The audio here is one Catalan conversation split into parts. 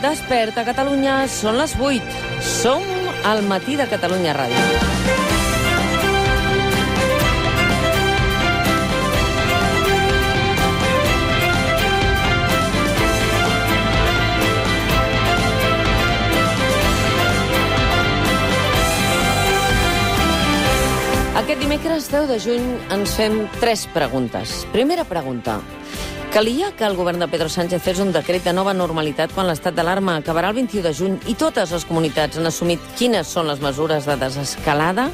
Desperta Catalunya, són les 8. Som al matí de Catalunya Ràdio. Aquest dimecres 10 de juny ens fem tres preguntes. Primera pregunta. Calia que el govern de Pedro Sánchez fes un decret de nova normalitat quan l'estat d'alarma acabarà el 21 de juny i totes les comunitats han assumit quines són les mesures de desescalada,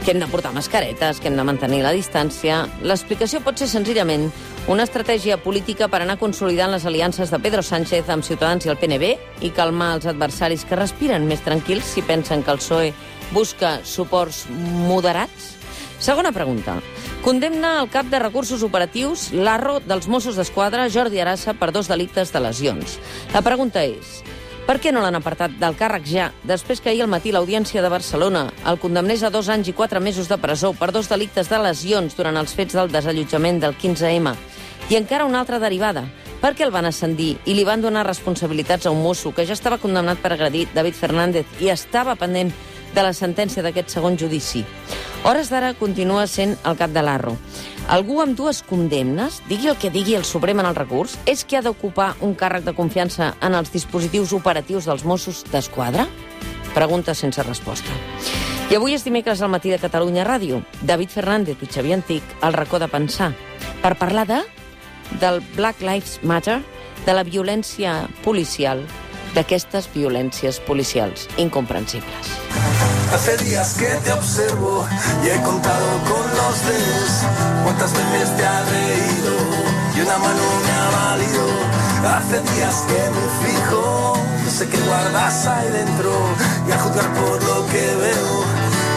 que hem de portar mascaretes, que hem de mantenir la distància... L'explicació pot ser senzillament una estratègia política per anar consolidant les aliances de Pedro Sánchez amb Ciutadans i el PNB i calmar els adversaris que respiren més tranquils si pensen que el PSOE busca suports moderats? Segona pregunta. Condemna el cap de recursos operatius, l'Arro dels Mossos d'Esquadra, Jordi Arassa, per dos delictes de lesions. La pregunta és, per què no l'han apartat del càrrec ja, després que ahir al matí l'Audiència de Barcelona el condemnés a dos anys i quatre mesos de presó per dos delictes de lesions durant els fets del desallotjament del 15M? I encara una altra derivada. Per què el van ascendir i li van donar responsabilitats a un mosso que ja estava condemnat per agredir David Fernández i estava pendent de la sentència d'aquest segon judici? Hores d'ara continua sent el cap de l'Arro. Algú amb dues condemnes, digui el que digui el Suprem en el recurs, és que ha d'ocupar un càrrec de confiança en els dispositius operatius dels Mossos d'Esquadra? Pregunta sense resposta. I avui és dimecres al matí de Catalunya Ràdio. David Fernández i Xavier Antic, al racó de pensar, per parlar de del Black Lives Matter, de la violència policial, d'aquestes violències policials incomprensibles. Hace días que te observo y he contado con los dedos cuántas veces te has reído y una mano me ha valido. Hace días que me fijo, no sé qué guardas ahí dentro y a juzgar por lo que veo,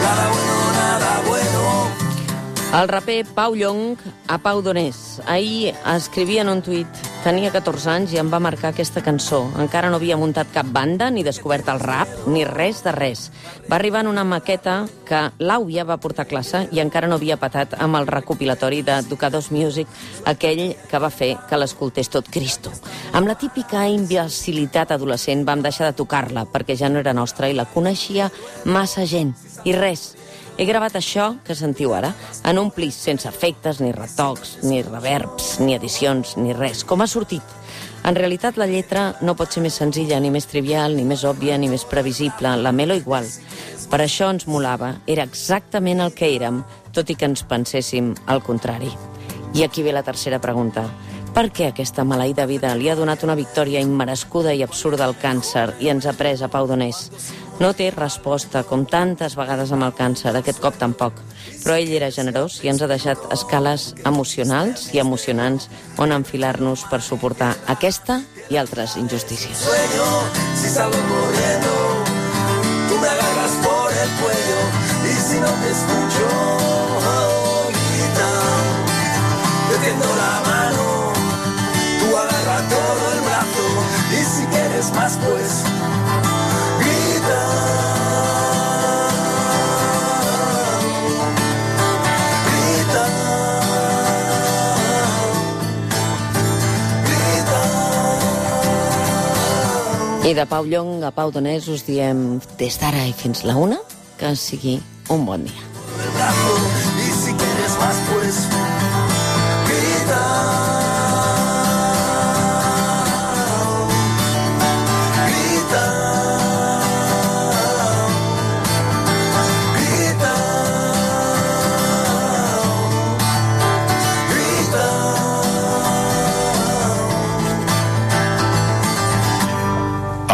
nada bueno, nada bueno. El raper Pau Llong a Pau Donés. Ahir escrivia un tuit Tenia 14 anys i em va marcar aquesta cançó. Encara no havia muntat cap banda, ni descobert el rap, ni res de res. Va arribar en una maqueta que l'Àuia va portar a classe i encara no havia patat amb el recopilatori de Ducados Music, aquell que va fer que l'escoltés tot Cristo. Amb la típica imbecilitat adolescent vam deixar de tocar-la perquè ja no era nostra i la coneixia massa gent. I res, he gravat això que sentiu ara en un plis sense efectes, ni retocs, ni reverbs, ni edicions, ni res, com ha sortit. En realitat, la lletra no pot ser més senzilla, ni més trivial, ni més òbvia, ni més previsible. La melo igual. Per això ens molava. Era exactament el que érem, tot i que ens penséssim al contrari. I aquí ve la tercera pregunta. Per què aquesta maleïda vida li ha donat una victòria immerescuda i absurda al càncer i ens ha pres a Pau Donés? No té resposta, com tantes vegades amb el càncer, aquest cop tampoc. Però ell era generós i ens ha deixat escales emocionals i emocionants on enfilar-nos per suportar aquesta i altres injustícies. Sueño, si salgo corriendo, tú me agarras por el cuello y si no te escucho, grita, te tiendo la mano, tú agarra todo el brazo y si quieres más pues I de Pau Llong a Pau Donés us diem des d'ara i fins la una que sigui un bon dia.